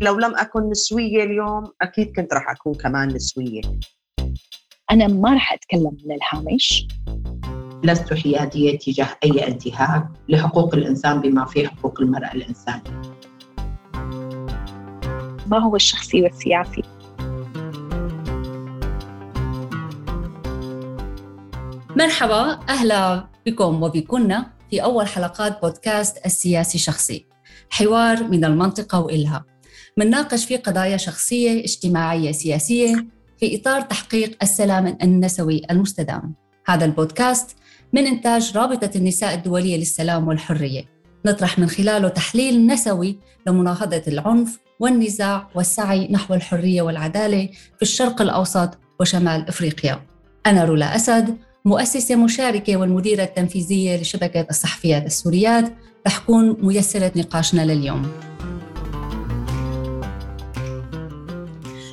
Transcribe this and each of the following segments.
لو لم أكن نسوية اليوم أكيد كنت رح أكون كمان نسوية. أنا ما رح أتكلم من الهامش. لست حيادية تجاه أي انتهاك لحقوق الإنسان بما فيه حقوق المرأة الإنسانية. ما هو الشخصي والسياسي؟ مرحبا أهلا بكم وبكنا في أول حلقات بودكاست السياسي شخصي حوار من المنطقة وإلها. منناقش فيه قضايا شخصية اجتماعية سياسية في إطار تحقيق السلام النسوي المستدام. هذا البودكاست من إنتاج رابطة النساء الدولية للسلام والحرية. نطرح من خلاله تحليل نسوي لمناهضة العنف والنزاع والسعي نحو الحرية والعدالة في الشرق الأوسط وشمال إفريقيا. أنا رولا أسد مؤسسة مشاركة والمديرة التنفيذية لشبكة الصحفيات السوريات رح تكون ميسرة نقاشنا لليوم.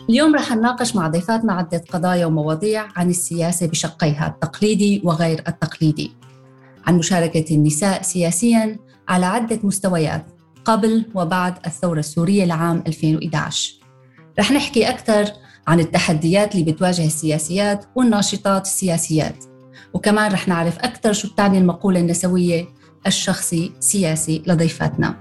اليوم رح نناقش مع ضيفاتنا عدة قضايا ومواضيع عن السياسة بشقيها التقليدي وغير التقليدي. عن مشاركة النساء سياسياً على عدة مستويات قبل وبعد الثورة السورية لعام 2011 رح نحكي أكثر عن التحديات اللي بتواجه السياسيات والناشطات السياسيات. وكمان رح نعرف أكثر شو بتعني المقولة النسوية الشخصي سياسي لضيفاتنا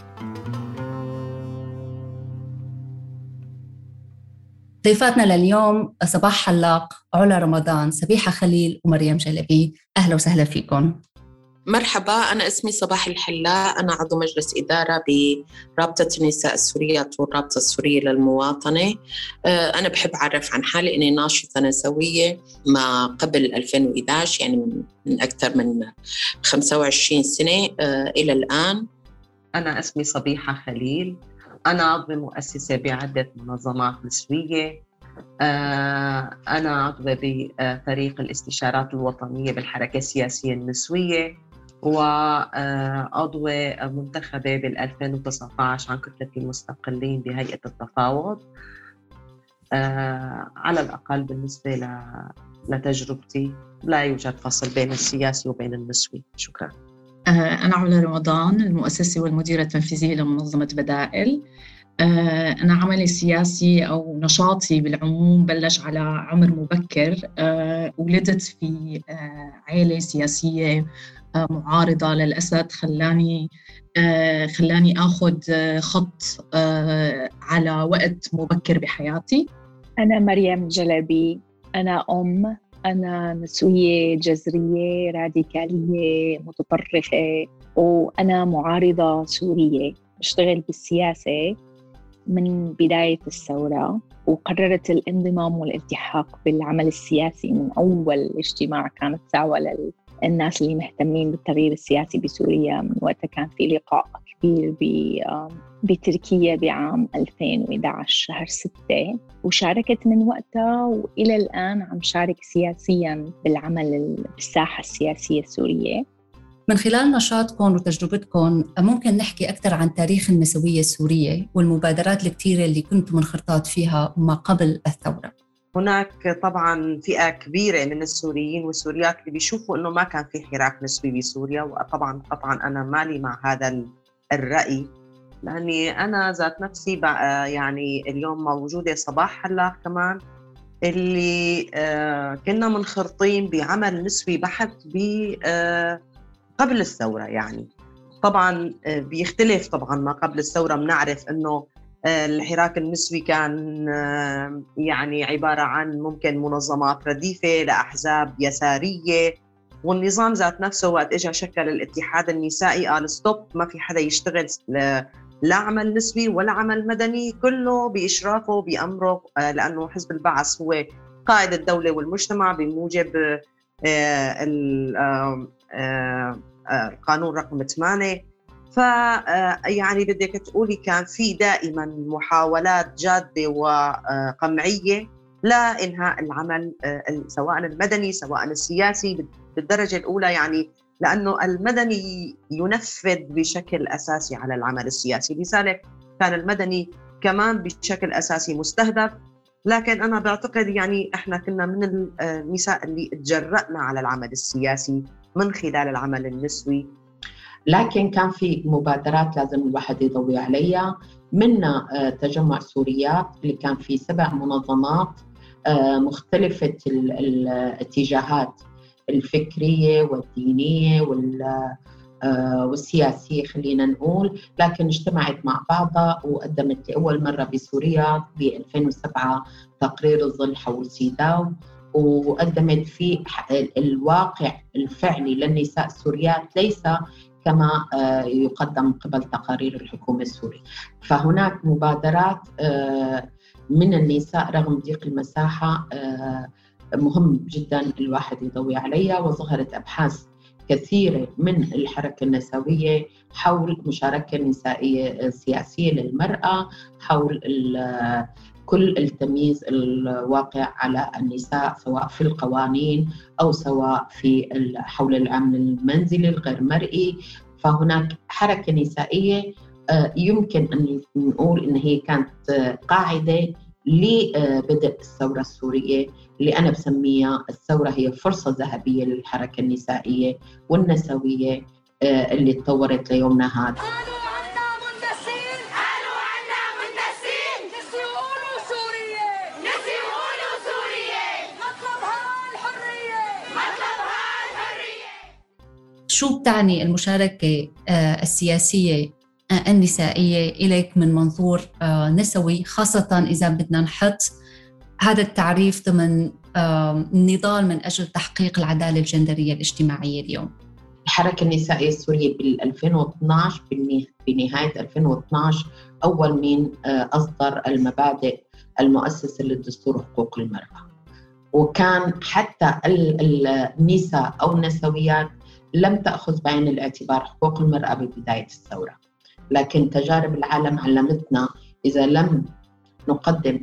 ضيفاتنا لليوم صباح حلاق علا رمضان سبيحة خليل ومريم جلبي. أهلا وسهلا فيكم. مرحبا أنا اسمي صباح الحلاء أنا عضو مجلس إدارة برابطة النساء السوريات والرابطة السورية للمواطنة. آه، أنا بحب أعرف عن حالي. إني ناشطة نسوية ما قبل 2011 يعني من أكثر من 25 سنة آه، إلى الآن. أنا اسمي صبيحة خليل. أنا عضو مؤسسة بعدة منظمات نسوية. آه، أنا عضوة بفريق الاستشارات الوطنية بالحركة السياسية النسوية وعضوة منتخبة بال 2019 عن كتلة المستقلين بهيئة التفاوض. آه، على الأقل بالنسبة لتجربتي لا يوجد فصل بين السياسي وبين النسوي. شكرا. آه، أنا علا رمضان المؤسسة والمديرة التنفيذية لمنظمة بدائل. آه، أنا عملي السياسي أو نشاطي بالعموم بلش على عمر مبكر. ولدت في عائلة سياسية معارضة. للاسد خلاني آه، خلاني آه، خط آه، على وقت مبكر بحياتي. أنا مريم جلبي. أنا أم أنا نسويه جذرية راديكالية متطرفة وأنا معارضة سورية. بشتغل بالسياسة من بداية الثورة وقررت الانضمام والالتحاق بالعمل السياسي من أول اجتماع كانت دعوة الناس اللي مهتمين بالتغيير السياسي بسوريا من وقتها. كان في لقاء كبير بتركيا بعام 2011 شهر 6 وشاركت من وقتها وإلى الآن عم شارك سياسيا بالعمل بالساحة السياسية السورية. من خلال نشاطكم وتجربتكم ممكن نحكي أكثر عن تاريخ النسوية السورية والمبادرات الكثيرة اللي كنتم منخرطات فيها ما قبل الثورة. هناك طبعا فئة كبيرة من السوريين والسوريات اللي بيشوفوا إنه ما كان في حراك نسبي بسوريا وطبعا قطعا أنا مالي مع هذا الرأي. لأني أنا ذات نفسي يعني اليوم موجودة صباح هلأ كمان اللي آه، كنا منخرطين بعمل نسوي بحث آه، قبل الثورة يعني. طبعا آه، بيختلف طبعا ما قبل الثورة بنعرف إنه الحراك النسوي كان يعني عبارة عن ممكن منظمات رديفة لأحزاب يسارية والنظام ذات نفسه وقت اجى شكل الاتحاد النسائي قال ستوب ما في حدا يشتغل لا عمل نسوي ولا عمل مدني كله بإشرافه بأمره آه، لأنه حزب البعث هو قائد الدولة والمجتمع بموجب آه، القانون رقم 8 ف آه، يعني بدك تقولي كان في دائما محاولات جادة وقمعيه لانهاء العمل آه، سواء المدني سواء السياسي بالدرجة الأولى يعني لأنه المدني ينفذ بشكل أساسي على العمل السياسي. لذلك كان المدني كمان بشكل أساسي مستهدف لكن أنا بعتقد يعني إحنا كنا من النساء اللي تجرأنا على العمل السياسي من خلال العمل النسوي. لكن كان في مبادرات لازم الواحد يضوي عليها. منا تجمع سوريات اللي كان في سبع منظمات مختلفة الاتجاهات الفكرية والدينية والسياسية خلينا نقول. لكن اجتمعت مع بعضها وقدمت لأول مرة بسوريا ب 2007 تقرير الظل حول سيداو. وقدمت فيه الواقع الفعلي للنساء السوريات ليس كما آه، يقدم قبل تقارير الحكومة السورية. فهناك مبادرات آه، من النساء رغم ضيق المساحة آه، مهم جدا الواحد يضوي عليها وظهرت أبحاث كثيرة من الحركة النسوية حول مشاركة نسائية سياسية للمرأة حول كل التمييز الواقع على النساء سواء في القوانين أو سواء في حول العمل المنزلي الغير مرئي. فهناك حركة نسائية آه، يمكن أن نقول إن هي كانت قاعدة لبدء الثورة السورية. اللي أنا بسميها الثورة هي فرصة ذهبية للحركة النسائية والنسوية آه، اللي تطورت ليومنا هذا. شو بتعني المشاركة آه، السياسية آه، النسائية إليك من منظور نسوي خاصة إذا بدنا نحط هذا التعريف ضمن النضال من أجل تحقيق العدالة الجندرية الاجتماعية اليوم. الحركة النسائية السورية بال 2012 بنهاية 2012 أول من أصدر المبادئ المؤسسة للدستور حقوق المرأة. وكان حتى النساء أو النسويات لم تأخذ بعين الاعتبار حقوق المرأة ببداية الثورة. لكن تجارب العالم علمتنا إذا لم نقدم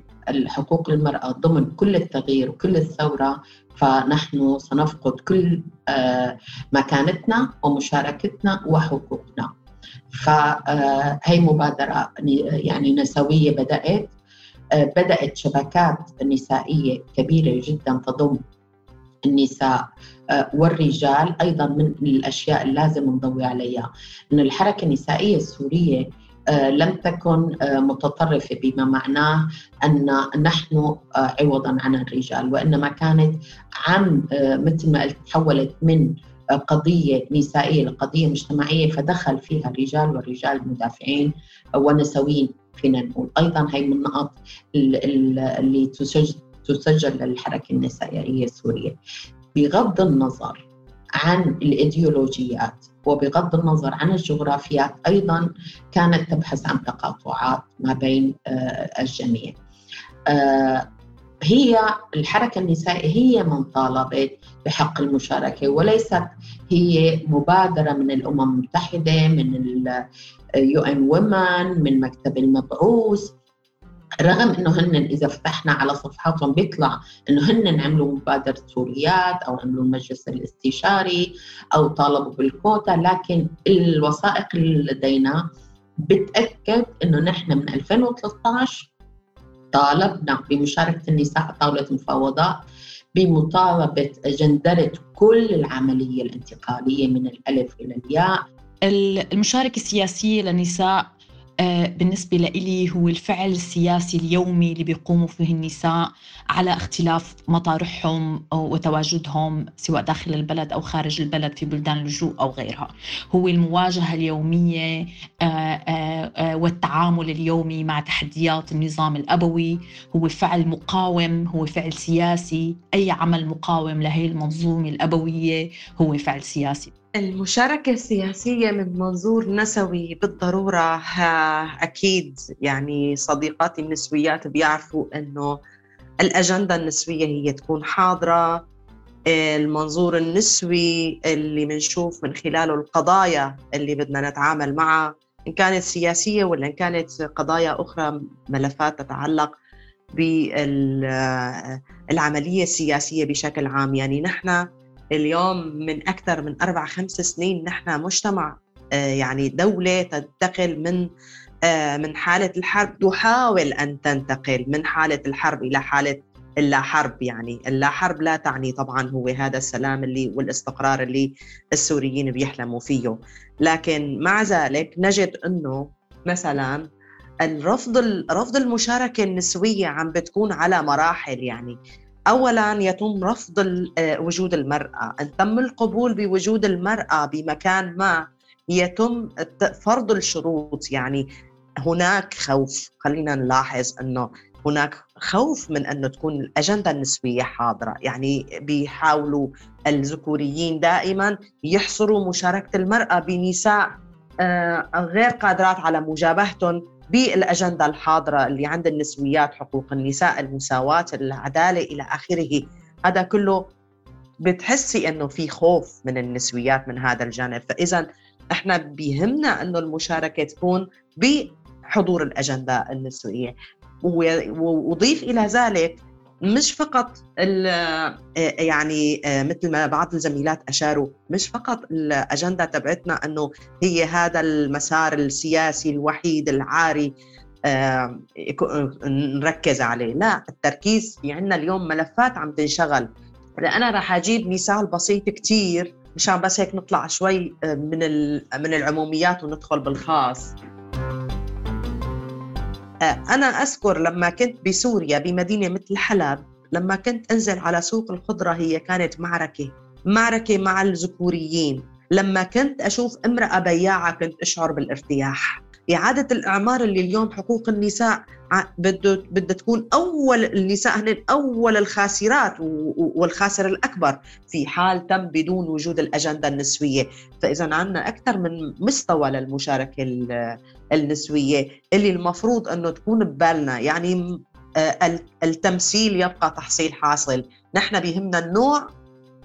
حقوق المرأة ضمن كل التغيير وكل الثورة فنحن سنفقد كل آه، مكانتنا ومشاركتنا وحقوقنا. فهي مبادرة يعني نسوية بدأت آه، بدأت شبكات نسائية كبيرة جدا تضم النساء آه، والرجال أيضا من الأشياء اللازم نضوي عليها. إن الحركة النسائية السورية آه، لم تكن آه، متطرفة بما معناه أن نحن عوضا عن الرجال وإنما كانت عن مثل ما تحولت من قضية نسائية لقضيه مجتمعية فدخل فيها الرجال والرجال مدافعين ونسويين فينا نقول. أيضا هي من النقط اللي تسجل تسجل للحركة النسائية السورية. بغض النظر عن الإيديولوجيات وبغض النظر عن الجغرافيات أيضا كانت تبحث عن تقاطعات ما بين آه، الجميع. آه، هي الحركة النسائية هي من طالبت بحق المشاركة وليست هي مبادرة من الأمم المتحدة من اليو ان وومن من مكتب المبعوث. رغم إنه هن إذا فتحنا على صفحاتهم بيطلع إنه هن عملوا مبادرة سوريات أو عملوا المجلس الاستشاري أو طالبوا بالكوتا لكن الوثائق اللي لدينا بتأكد إنه نحن من 2013 طالبنا بمشاركة النساء على طاولة المفاوضات بمطالبة جندره كل العملية الانتقالية من الألف إلى الياء. المشاركة السياسية للنساء بالنسبة لإلي هو الفعل السياسي اليومي اللي بيقوموا فيه النساء على اختلاف مطارحهم وتواجدهم سواء داخل البلد أو خارج البلد في بلدان اللجوء أو غيرها. هو المواجهة اليومية آه، آه، والتعامل اليومي مع تحديات النظام الأبوي. هو فعل مقاوم هو فعل سياسي. أي عمل مقاوم لهي المنظومة الأبوية هو فعل سياسي. المشاركة السياسية من منظور نسوي بالضرورة أكيد يعني صديقاتي النسويات بيعرفوا أنه الأجندة النسوية هي تكون حاضرة. المنظور النسوي اللي بنشوف من خلاله القضايا اللي بدنا نتعامل معها إن كانت سياسية ولا إن كانت قضايا أخرى ملفات تتعلق بالعملية السياسية بشكل عام. يعني نحن اليوم من أكثر من أربع خمس سنين نحن مجتمع آه، يعني دولة تنتقل من آه، من حالة الحرب. تحاول أن تنتقل من حالة الحرب إلى حالة اللا حرب يعني اللا حرب لا تعني طبعا هو هذا السلام اللي والاستقرار اللي السوريين بيحلموا فيه. لكن مع ذلك نجد إنه مثلا الرفض رفض المشاركة النسوية عم بتكون على مراحل يعني اولا يتم رفض آه، وجود المرأة. أن تم القبول بوجود المرأة بمكان ما يتم فرض الشروط. يعني هناك خوف. خلينا نلاحظ إنه هناك خوف من انه تكون الأجندة النسوية حاضرة. يعني بيحاولوا الذكوريين دائما يحصروا مشاركة المرأة بنساء آه، غير قادرات على مجابهتهم. بالأجندة الحاضرة اللي عند النسويات حقوق النساء المساواة العدالة إلى آخره. هذا كله بتحسي إنه في خوف من النسويات من هذا الجانب. فاذا إحنا بيهمنا إنه المشاركة تكون بحضور الأجندة النسوية. وضيف إلى ذلك مش فقط يعني مثل ما بعض الزميلات أشاروا مش فقط الأجندة تبعتنا إنه هي هذا المسار السياسي الوحيد العاري نركز عليه. لا التركيز في عندنا اليوم ملفات عم تنشغل. أنا راح أجيب مثال بسيط كثير مشان بس هيك نطلع شوي من من العموميات وندخل بالخاص. آه، أنا أذكر لما كنت بسوريا بمدينة مثل حلب لما كنت أنزل على سوق الخضرة هي كانت معركة معركة مع الذكوريين. لما كنت أشوف امرأة بياعة كنت أشعر بالارتياح. إعادة الإعمار اللي اليوم حقوق النساء بده بدها تكون أول النساء هن أول الخاسرات والخاسر الأكبر في حال تم بدون وجود الأجندة النسوية. فإذا عندنا أكثر من مستوى للمشاركة النسوية اللي المفروض أنه تكون ببالنا. يعني آه، التمثيل يبقى تحصيل حاصل. نحن بيهمنا النوع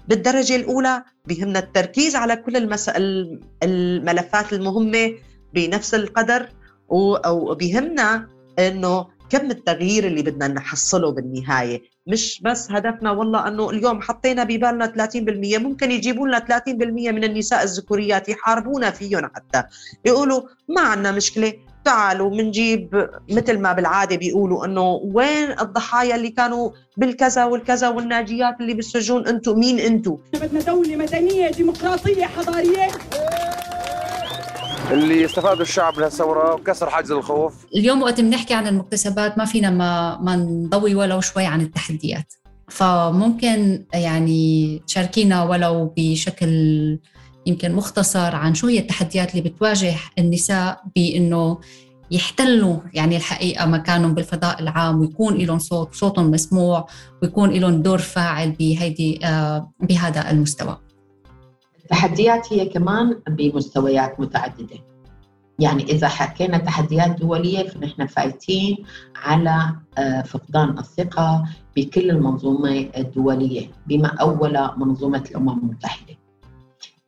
بالدرجة الأولى بيهمنا التركيز على كل المسائل الملفات المهمة بنفس القدر وبيهمنا إنه كم التغيير اللي بدنا نحصله بالنهاية. مش بس هدفنا والله إنه اليوم حطينا ببالنا 30% ممكن يجيبوا لنا 30% من النساء الذكوريات يحاربونا فيهم حتى. يقولوا ما عندنا مشكلة تعالوا بنجيب مثل ما بالعادة بيقولوا إنه وين الضحايا اللي كانوا بالكذا والكذا والناجيات اللي بالسجون؟ أنتم مين أنتم بدنا دولة مدنية ديمقراطية حضارية. اللي استفاد الشعب من الثوره وكسر حاجز الخوف. اليوم وقت بنحكي عن المكتسبات ما فينا ما ما نضوي ولو شوي عن التحديات. فممكن يعني تشاركينا ولو بشكل يمكن مختصر عن شو هي التحديات اللي بتواجه النساء بإنه يحتلوا يعني الحقيقة مكانهم بالفضاء العام ويكون لهم صوت صوتهم مسموع ويكون لهم دور فاعل بهيدي آه، بهذا المستوى. التحديات هي كمان بمستويات متعددة. يعني إذا حكينا تحديات دولية فنحن فايتين على آه، فقدان الثقة بكل المنظومة الدولية بما أول منظومة الأمم المتحدة.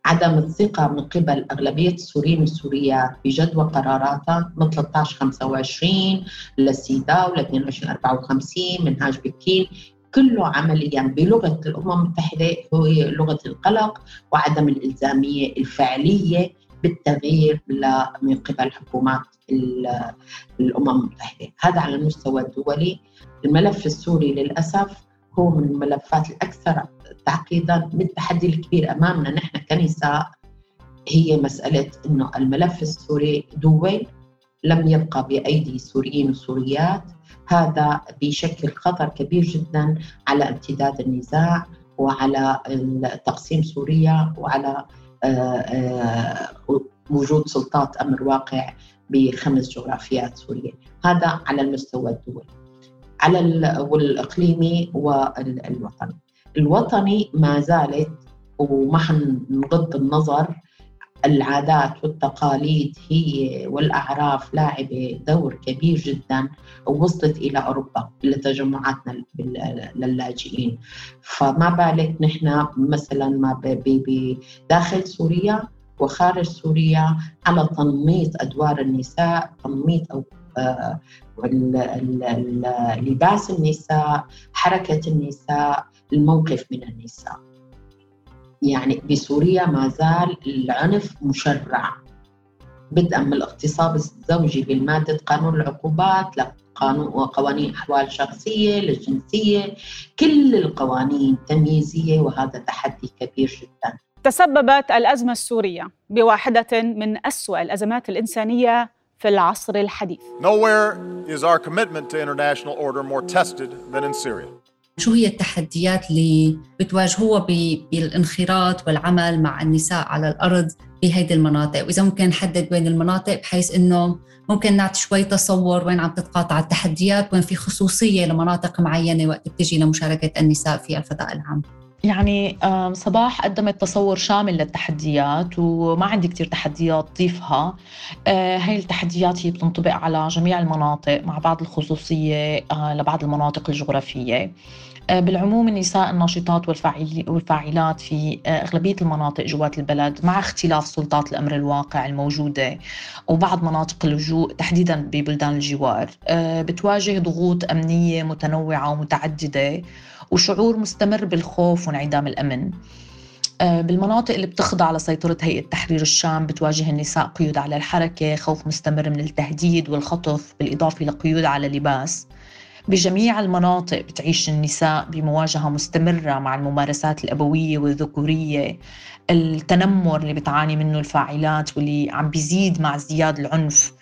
عدم الثقة من قبل أغلبية السوريين والسوريات بجدوى قراراتها من 1325 للسيداو ل 2254 منهاج بكين كله عمليا بلغة الأمم المتحدة هو لغة القلق وعدم الإلزامية الفعلية بالتغيير من قبل حكومات الأمم المتحدة، هذا على المستوى الدولي، الملف السوري للأسف هو من الملفات الأكثر تعقيدا بالتحدي الكبير أمامنا. نحن كنساء هي مسألة إنه الملف السوري دول لم يبقى بأيدي سوريين وسوريات. هذا بيشكل خطر كبير جدا على امتداد النزاع وعلى تقسيم سوريا وعلى آه، آه، وجود سلطات أمر واقع بخمس جغرافيات سورية. هذا على المستوى الدولي على والإقليمي والوطني. الوطني ما زالت وما حنغض النظر العادات والتقاليد هي والأعراف لاعبة دور كبير جدا ووصلت إلى أوروبا لتجمعاتنا للاجئين. فما بالك نحن مثلا ما بداخل سوريا وخارج سوريا على تنميط أدوار النساء تنميط أو آه، لباس النساء حركة النساء الموقف من النساء. يعني بسوريا ما زال العنف مشرع بدءا من الاغتصاب الزوجي بالمادة قانون العقوبات قانون وقوانين أحوال شخصية للجنسية كل القوانين تمييزية وهذا تحدي كبير جدا تسببت الأزمة السورية بواحدة من أسوأ الأزمات الإنسانية في العصر الحديث. Nowhere is our commitment to international order more tested than in Syria. شو هي التحديات اللي بتواجهوها بالانخراط والعمل مع النساء على الأرض بهيدي المناطق؟ وإذا ممكن نحدد وين المناطق بحيث إنه ممكن نعطي شوي تصور وين عم تتقاطع التحديات وين في خصوصية لمناطق معينة وقت بتجي لمشاركة النساء في الفضاء العام. يعني صباح قدمت تصور شامل للتحديات وما عندي كتير تحديات ضيفها. آه، هاي التحديات هي بتنطبق على جميع المناطق مع بعض الخصوصية آه، لبعض المناطق الجغرافية. بالعموم النساء الناشطات والفاعلات في أغلبية المناطق جوات البلد مع اختلاف سلطات الأمر الواقع الموجودة وبعض مناطق اللجوء تحديدا ببلدان الجوار. بتواجه ضغوط أمنية متنوعة ومتعددة وشعور مستمر بالخوف وانعدام الأمن. آه، بالمناطق اللي بتخضع لسيطرة هيئة تحرير الشام بتواجه النساء قيود على الحركة خوف مستمر من التهديد والخطف بالإضافة لقيود على اللباس بجميع المناطق بتعيش النساء بمواجهة مستمرة مع الممارسات الأبوية والذكورية. التنمر اللي بتعاني منه الفاعلات واللي عم بيزيد مع ازدياد العنف.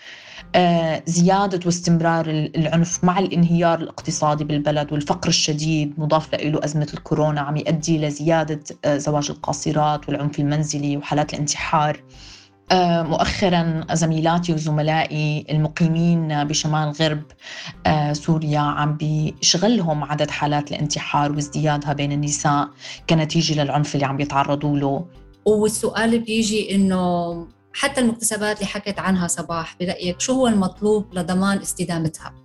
آه، زيادة واستمرار العنف مع الانهيار الاقتصادي بالبلد والفقر الشديد مضاف له أزمة الكورونا عم يؤدي لزيادة آه، زواج القاصرات والعنف المنزلي وحالات الانتحار. مؤخرا زميلاتي وزملائي المقيمين بشمال غرب سوريا عم بيشغلهم عدد حالات الانتحار وازديادها بين النساء كنتيجة للعنف اللي عم بيتعرضوا له والسؤال بيجي إنه حتى المكتسبات اللي حكت عنها صباح برأيك شو هو المطلوب لضمان استدامتها؟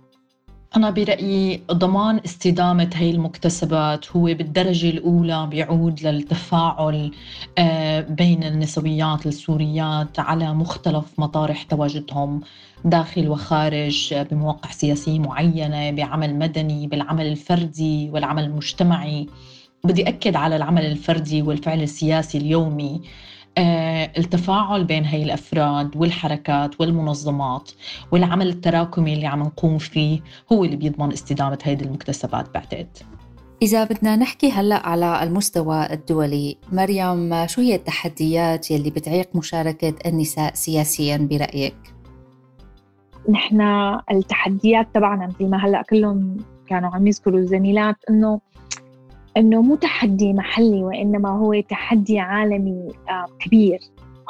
أنا برأيي ضمان استدامة هي المكتسبات هو بالدرجة الأولى بيعود للتفاعل آه، بين النسويات السوريات على مختلف مطارح تواجدهم داخل وخارج بمواقع سياسية معينة بعمل مدني بالعمل الفردي والعمل المجتمعي. بدي أكد على العمل الفردي والفعل السياسي اليومي. التفاعل بين هاي الأفراد والحركات والمنظمات والعمل التراكمي اللي عم نقوم فيه هو اللي بيضمن استدامة هيدي المكتسبات بعتقد إذا بدنا نحكي هلأ على المستوى الدولي، مريم شو هي التحديات يلي بتعيق مشاركة النساء سياسيا برأيك؟ نحن التحديات تبعنا مثل ما هلأ كلهم كانوا عم يذكروا الزميلات إنه إنه مو تحدي محلي وإنما هو تحدي عالمي آه، كبير.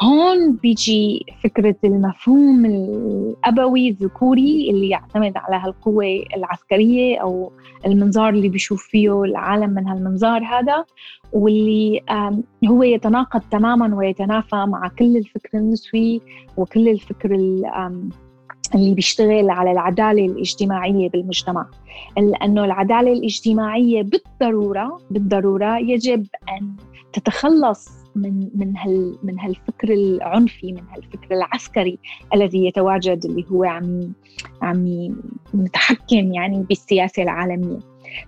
هون بيجي فكرة المفهوم الأبوي الذكوري اللي يعتمد على هالقوة العسكرية أو المنظار اللي بيشوف فيه العالم من هالمنظار هذا واللي هو يتناقض تماما ويتنافى مع كل الفكر النسوي وكل الفكر اللي بيشتغل على العدالة الاجتماعية بالمجتمع. لأنه العدالة الاجتماعية بالضرورة بالضرورة يجب أن تتخلص من من هال من هالفكر العنفي من هالفكر العسكري الذي يتواجد اللي هو عم عم متحكم يعني بالسياسة العالمية.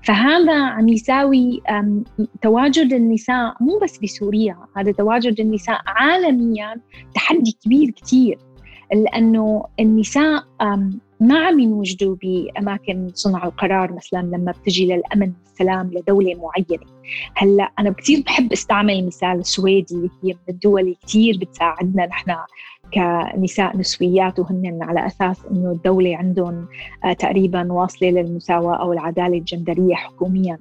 فهذا عم يساوي تواجد النساء مو بس بسوريا هذا تواجد النساء عالميا تحدي كبير كثير لأنه النساء ما عم ينوجدوا بأماكن صنع القرار مثلا لما بتجي للأمن والسلام لدولة معينة. هلأ أنا كثير بحب أستعمل مثال السويدي هي من الدول اللي كثير بتساعدنا نحن كنساء نسويات وهن على أساس إنه الدولة عندهم آه، تقريبا واصلة للمساواة أو العدالة الجندرية حكوميا.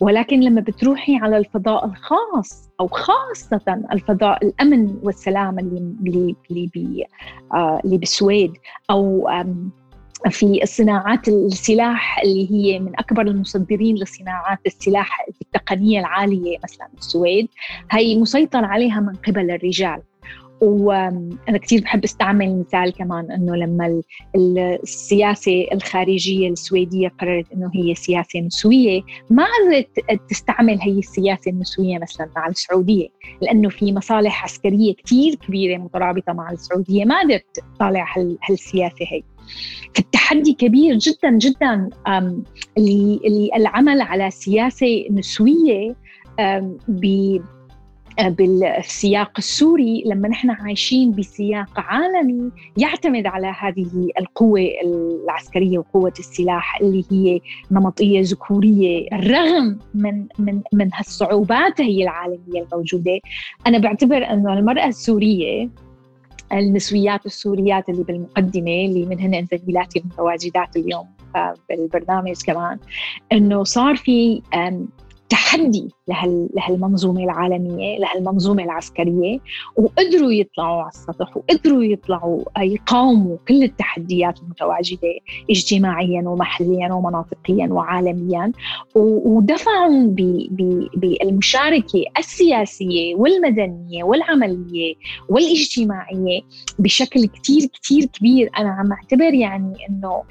ولكن لما بتروحي على الفضاء الخاص أو خاصة الفضاء الأمن والسلام اللي اللي اللي, آه، بالسويد أو في صناعات السلاح اللي هي من أكبر المصدرين لصناعات السلاح التقنية العالية مثلا السويد هي مسيطر عليها من قبل الرجال. وأنا كثير بحب استعمل مثال كمان إنه لما السياسة الخارجية السويدية قررت إنه هي سياسة نسوية ما قدرت تستعمل هي السياسة النسوية مثلا مع السعودية لأنه في مصالح عسكرية كثير كبيرة مترابطة مع السعودية ما قدرت تطالع هالسياسة هي. فالتحدي كبير جدا جدا اللي العمل على سياسة نسوية بالسياق السوري لما نحن عايشين بسياق عالمي يعتمد على هذه القوة العسكرية وقوة السلاح اللي هي نمطية ذكورية رغم من من من هالصعوبات هي العالمية الموجودة. أنا بعتبر أنه المرأة السورية النسويات السوريات اللي بالمقدمة اللي منهن زميلاتي المتواجدات اليوم بالبرنامج كمان إنه صار في تحدي لهالمنظومة العالمية لهالمنظومة العسكرية وقدروا يطلعوا على السطح وقدروا يطلعوا يقاوموا كل التحديات المتواجدة اجتماعيا ومحليا ومناطقيا وعالميا. ودفعوا بالمشاركة السياسية والمدنية والعملية والاجتماعية بشكل كثير كثير كبير. أنا عم أعتبر يعني إنه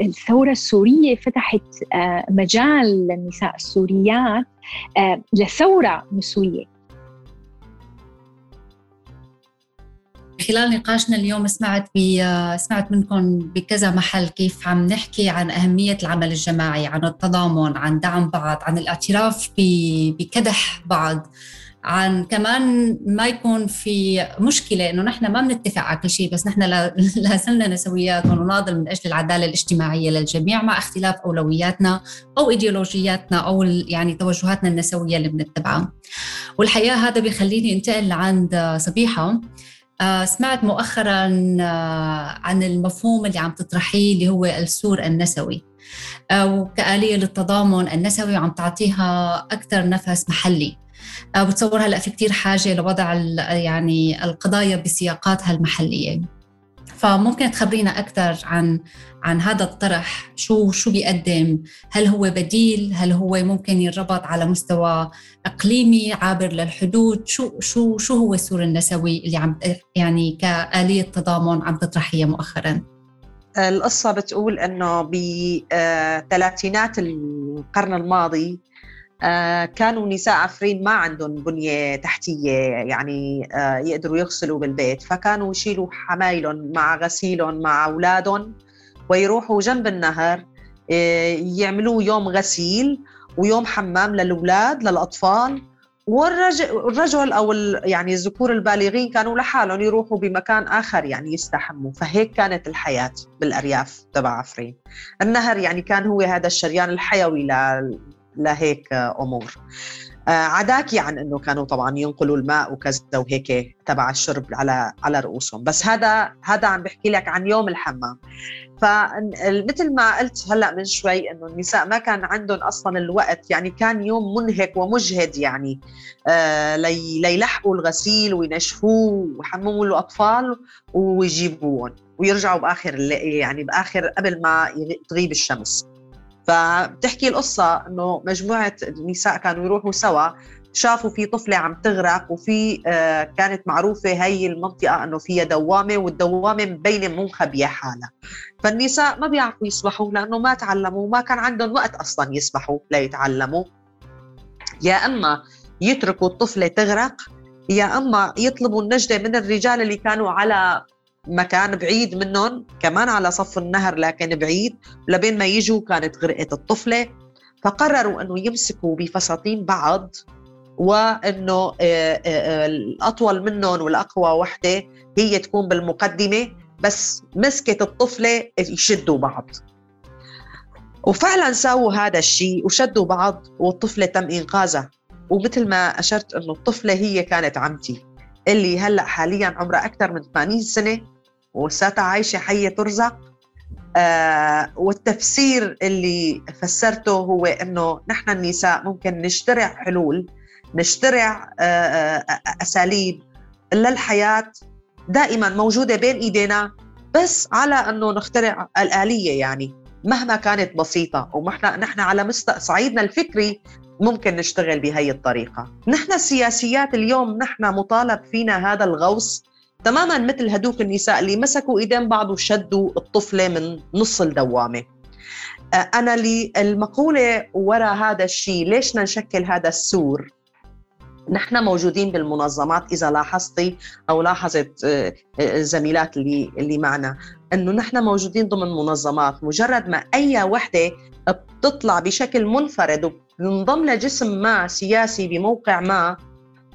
الثورة السورية فتحت آه، مجال للنساء السوريات آه، لثورة نسوية خلال نقاشنا اليوم سمعت بي سمعت منكم بكذا محل كيف عم نحكي عن أهمية العمل الجماعي عن التضامن عن دعم بعض عن الاعتراف بكدح بعض. عن كمان ما يكون في مشكلة إنه نحن ما بنتفق على كل شيء بس نحن لا زلنا نسويات ونناضل من أجل العدالة الاجتماعية للجميع مع اختلاف أولوياتنا أو إيديولوجياتنا أو يعني توجهاتنا النسوية اللي بنتبعها. والحقيقة هذا بيخليني انتقل لعند صبيحة. آه، سمعت مؤخرا آه، عن المفهوم اللي عم تطرحيه اللي هو السور النسوي. آه، وكآلية للتضامن النسوي وعم تعطيها أكثر نفس محلي. آه، بتصور هلا في كثير حاجة لوضع يعني القضايا بسياقاتها المحلية. فممكن تخبرينا أكثر عن عن هذا الطرح. شو شو بيقدم؟ هل هو بديل؟ هل هو ممكن ينربط على مستوى إقليمي عابر للحدود؟ شو شو شو هو السور النسوي اللي عم يعني كآلية تضامن عم تطرحيها مؤخرا؟ القصة بتقول إنه بثلاثينات القرن الماضي آه، كانوا نساء عفرين ما عندهم بنية تحتية يعني آه، يقدروا يغسلوا بالبيت. فكانوا يشيلوا حمايلهم مع غسيلهم مع أولادهم ويروحوا جنب النهر آه، يعملوا يوم غسيل ويوم حمام للأولاد للأطفال. والرجل أو يعني الذكور البالغين كانوا لحالهم يروحوا بمكان آخر يعني يستحموا. فهيك كانت الحياة بالأرياف تبع عفرين. النهر يعني كان هو هذا الشريان الحيوي لهيك أمور. آه، عداكي عن إنه كانوا طبعا ينقلوا الماء وكذا وهيك تبع الشرب على على رؤوسهم. بس هذا هذا عم بحكي لك عن يوم الحمام. فمثل ما قلت هلأ من شوي إنه النساء ما كان عندهم أصلا الوقت يعني كان يوم منهك ومجهد يعني. آه ليلحقوا الغسيل وينشفوه ويحمموا الأطفال ويجيبوهم ويرجعوا بآخر يعني بآخر قبل ما تغيب الشمس. فبتحكي القصة إنه مجموعة نساء كانوا يروحوا سوا شافوا في طفلة عم تغرق وفي آه كانت معروفة هي المنطقة أنه فيها دوامة والدوامة مبينة منخبية حالها. فالنساء ما بيعرفوا يسبحوا لأنه ما تعلموا وما كان عندهم وقت أصلا يسبحوا ليتعلموا. يا أما يتركوا الطفلة تغرق يا أما يطلبوا النجدة من الرجال اللي كانوا على مكان بعيد منهم كمان على صف النهر لكن بعيد لبين ما يجوا كانت غرقت الطفلة. فقرروا إنه يمسكوا بفساتين بعض وإنه آه، آه، آه، الأطول منهم والأقوى وحدة هي تكون بالمقدمة بس مسكت الطفلة يشدوا بعض. وفعلا سووا هذا الشيء وشدوا بعض والطفلة تم إنقاذها. ومثل ما أشرت إنه الطفلة هي كانت عمتي. اللي هلأ حاليا عمرها أكثر من 80 سنة وساتها عايشة حية ترزق. آه والتفسير اللي فسرته هو إنه نحن النساء ممكن نشترع حلول نشترع آه, آه، أساليب للحياة دائما موجودة بين إيدينا بس على إنه نخترع الآلية يعني مهما كانت بسيطة. ونحن نحن على مست... صعيدنا الفكري ممكن نشتغل بهي الطريقة. نحن السياسيات اليوم نحن مطالب فينا هذا الغوص تماما مثل هدوك النساء اللي مسكوا إيدين بعض وشدوا الطفلة من نص الدوامة. آه، أنا لي المقولة وراء هذا الشيء ليش نشكل هذا السور؟ نحن موجودين بالمنظمات إذا لاحظتي أو لاحظت الزميلات اللي اللي معنا إنه نحن موجودين ضمن منظمات. مجرد ما أي وحدة بتطلع بشكل منفرد وبتنضم لجسم ما سياسي بموقع ما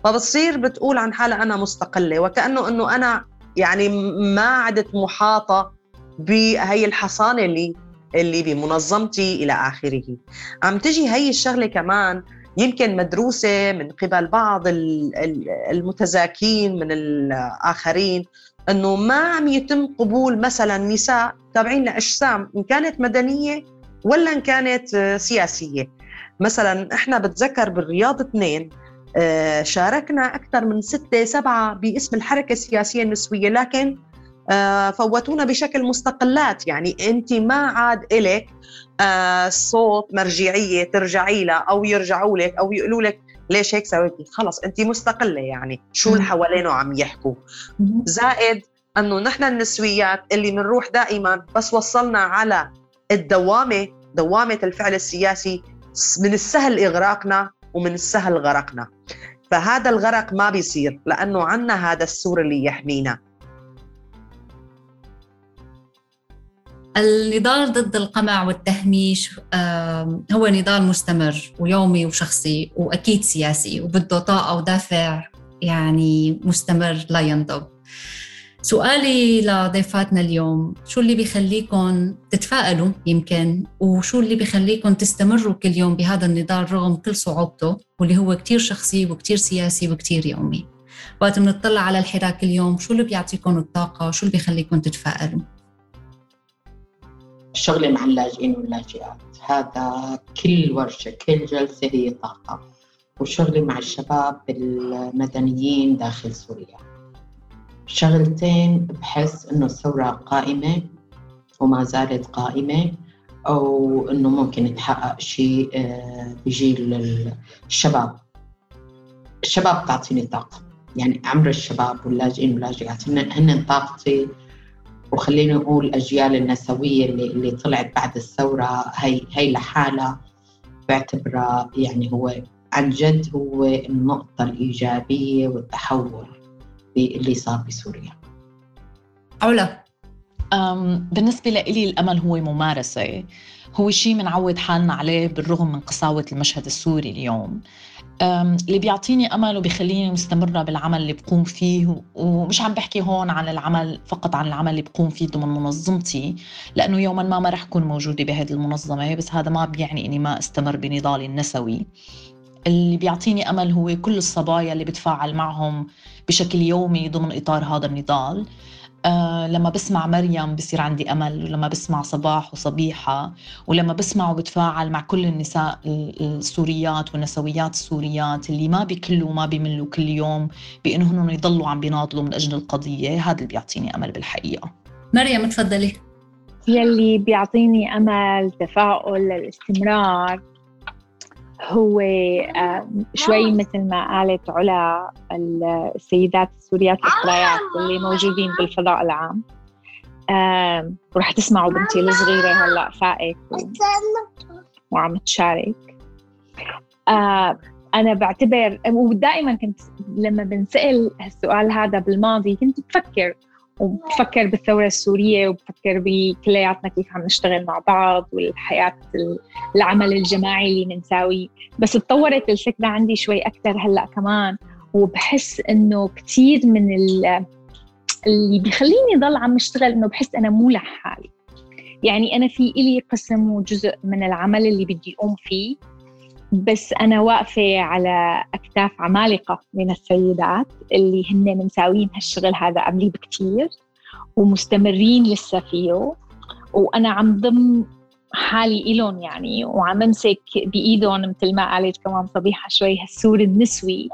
فبتصير بتقول عن حالها أنا مستقلة وكأنه إنه أنا يعني ما عدت محاطة بهي الحصانة اللي اللي بمنظمتي إلى آخره. عم تجي هي الشغلة كمان يمكن مدروسة من قبل بعض المتزاكين من الآخرين إنه ما عم يتم قبول مثلا نساء تابعين لأجسام إن كانت مدنية ولا إن كانت سياسية. مثلا إحنا بتذكر بالرياض اثنين آه، شاركنا أكثر من ستة سبعة باسم الحركة السياسية النسوية لكن آه، فوتونا بشكل مستقلات. يعني أنت ما عاد إلك آه، صوت مرجعية ترجعي له أو يرجعوا لك أو يقولوا لك ليش هيك سويتي؟ خلص أنت مستقلة يعني شو اللي حوالينه عم يحكوا. زائد إنه نحن النسويات اللي بنروح دائما بس وصلنا على الدوامة دوامة الفعل السياسي من السهل إغراقنا ومن السهل غرقنا. فهذا الغرق ما بيصير لأنه عنا هذا السور اللي يحمينا. النضال ضد القمع والتهميش هو نضال مستمر ويومي وشخصي وأكيد سياسي وبده طاقة ودافع يعني مستمر لا ينضب. سؤالي لضيفاتنا اليوم شو اللي بيخليكم تتفائلوا يمكن؟ وشو اللي بيخليكم تستمروا كل يوم بهذا النضال رغم كل صعوبته؟ واللي هو كتير شخصي وكتير سياسي وكتير يومي. وقت بنطلع على الحراك اليوم شو اللي بيعطيكم الطاقة؟ وشو اللي بيخليكم تتفائلوا؟ الشغل مع اللاجئين واللاجئات. هذا كل ورشة كل جلسة هي طاقة. وشغلي مع الشباب المدنيين داخل سوريا. شغلتين بحس إنه الثورة قائمة وما زالت قائمة أو إنه ممكن يتحقق شيء آه، بجيل الشباب. الشباب تعطيني طاقة. يعني عمر الشباب واللاجئين واللاجئات هن طاقتي. وخليني نقول الأجيال النسوية اللي, اللي طلعت بعد الثورة هي هي لحالها بعتبرها يعني هو عن جد هو النقطة الإيجابية والتحول. اللي صار بسوريا. علا بالنسبة لي الأمل هو ممارسة. هو شيء منعود حالنا عليه بالرغم من قساوة المشهد السوري اليوم. اللي بيعطيني أمل وبيخليني مستمرة بالعمل اللي بقوم فيه ومش عم بحكي هون عن العمل فقط عن العمل اللي بقوم فيه ضمن منظمتي لأنه يوما ما ما رح أكون موجودة بهذه المنظمة بس هذا ما بيعني إني ما أستمر بنضالي النسوي. اللي بيعطيني أمل هو كل الصبايا اللي بتفاعل معهم بشكل يومي ضمن إطار هذا النضال. آه لما بسمع مريم بصير عندي أمل ولما بسمع صباح وصبيحة ولما بسمع وبتفاعل مع كل النساء السوريات والنسويات السوريات اللي ما بيكلوا وما بيملوا كل يوم بأنهم يضلوا عم بيناضلوا من أجل القضية هذا اللي بيعطيني أمل بالحقيقة. مريم تفضلي. يلي بيعطيني أمل تفاؤل للاستمرار هو شوي مثل ما قالت علا السيدات السوريات الخلايات اللي موجودين بالفضاء العام. ورح تسمعوا بنتي الصغيرة هلا فائت وعم تشارك. أنا بعتبر ودائما كنت لما بنسأل السؤال هذا بالماضي كنت بفكر وبفكر بالثورة السورية وبفكر بكلياتنا كيف عم نشتغل مع بعض والحياة العمل الجماعي اللي بنساويه بس تطورت الفكرة عندي شوي أكثر هلأ كمان وبحس إنه كثير من اللي بيخليني ضل عم أشتغل إنه بحس أنا مو لحالي. يعني أنا في إلي قسم وجزء من العمل اللي بدي أقوم فيه. بس أنا واقفة على أكتاف عمالقة من السيدات اللي هن مساويين هالشغل هذا قبلي بكتير ومستمرين لسه فيه. وأنا عم ضم حالي إلهم يعني وعم أمسك بإيدهم مثل ما قالت كمان صبيحة شوي هالسور النسوي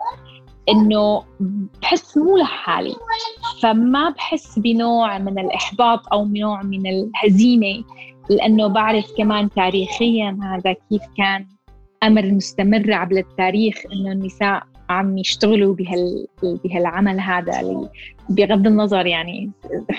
إنه بحس مو لحالي. فما بحس بنوع من الإحباط أو نوع من الهزيمة لأنه بعرف كمان تاريخيا هذا كيف كان. أمر مستمر عبر التاريخ إنه النساء عم يشتغلوا بهال بهالعمل هذا بغض النظر يعني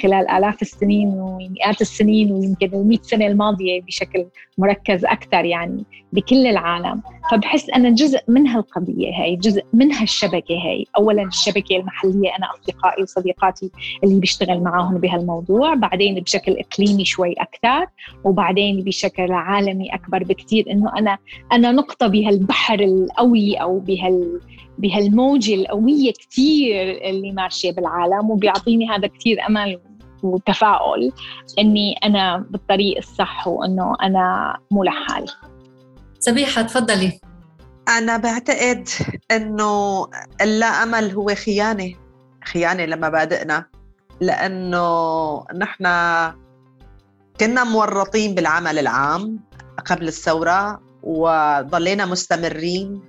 خلال آلاف السنين ومئات السنين ويمكن المئة سنة الماضية بشكل مركز أكثر يعني بكل العالم. فبحس أنا جزء من هالقضية هاي جزء من هالشبكة هاي أولا الشبكة المحلية أنا أصدقائي وصديقاتي اللي بيشتغل معاهم بهالموضوع بعدين بشكل إقليمي شوي أكثر وبعدين بشكل عالمي أكبر بكثير إنه أنا أنا نقطة بهالبحر القوي أو بهال بهالموجة القوية كثير اللي ماشية بالعالم. وبيعطيني هذا كثير أمل وتفاؤل إني أنا بالطريق الصح وإنه أنا مو لحالي. سبيحة تفضلي. أنا بعتقد إنه اللا أمل هو خيانة. خيانة لمبادئنا لأنه نحن كنا مورطين بالعمل العام قبل الثورة وضلينا مستمرين.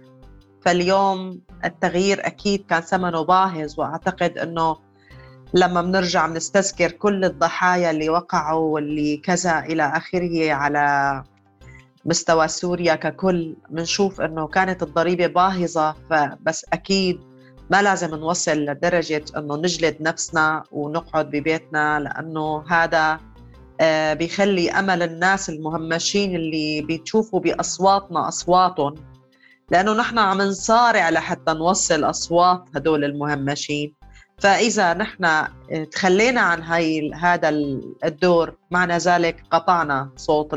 فاليوم التغيير أكيد كان ثمنه باهظ وأعتقد أنه لما بنرجع بنستذكر كل الضحايا اللي وقعوا واللي كذا إلى آخره على مستوى سوريا ككل بنشوف أنه كانت الضريبة باهظة فبس أكيد ما لازم نوصل لدرجة أنه نجلد نفسنا ونقعد ببيتنا لأنه هذا آه، بيخلي أمل الناس المهمشين اللي بتشوفوا بأصواتنا أصواتهم لأنه نحن عم نصارع لحتى نوصل أصوات هدول المهمشين. فإذا نحن تخلينا عن هاي هذا الدور معنى ذلك قطعنا صوت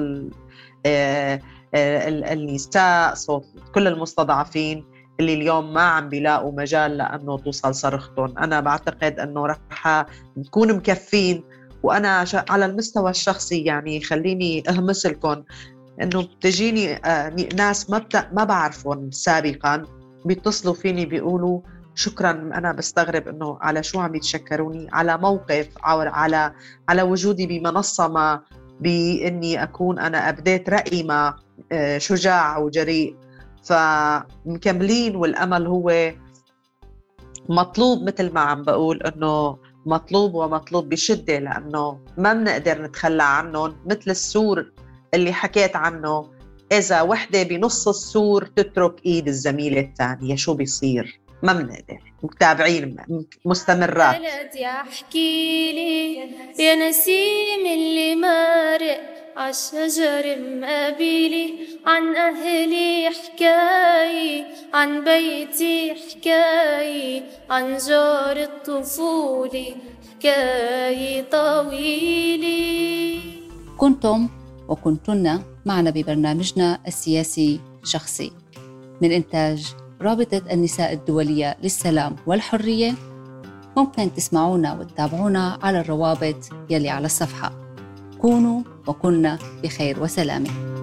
آه، آه، النساء صوت كل المستضعفين اللي اليوم ما عم بيلاقوا مجال لأنه توصل صرختهم، أنا بعتقد إنه رح نكون مكفين وأنا على المستوى الشخصي يعني خليني أهمس لكم إنه بتجيني آه، ناس ما. ما بعرفهم سابقا بيتصلوا فيني بيقولوا شكرا. أنا بستغرب إنه على شو عم يتشكروني؟ على موقف أو على على وجودي بمنصة ما بإني أكون أنا ابديت رأيي ما شجاع وجريء فمكملين والأمل هو مطلوب مثل ما عم بقول إنه مطلوب ومطلوب بشدة لأنه ما بنقدر نتخلى عنهم مثل السور اللي حكيت عنه. إذا وحدة بنص السور تترك إيد الزميلة الثانية شو بيصير؟ ما بنقدر متابعين مستمرات. يا احكي لي يا نسيم اللي مارق عالشجر مقابلي عن أهلي حكاي عن بيتي حكاي عن جار الطفولة حكاية طويلة كنتم وكنتن معنا ببرنامجنا السياسي شخصي من إنتاج رابطة النساء الدولية للسلام والحرية. ممكن تسمعونا وتتابعونا على الروابط يلي على الصفحة. كونوا وكنا بخير وسلامة.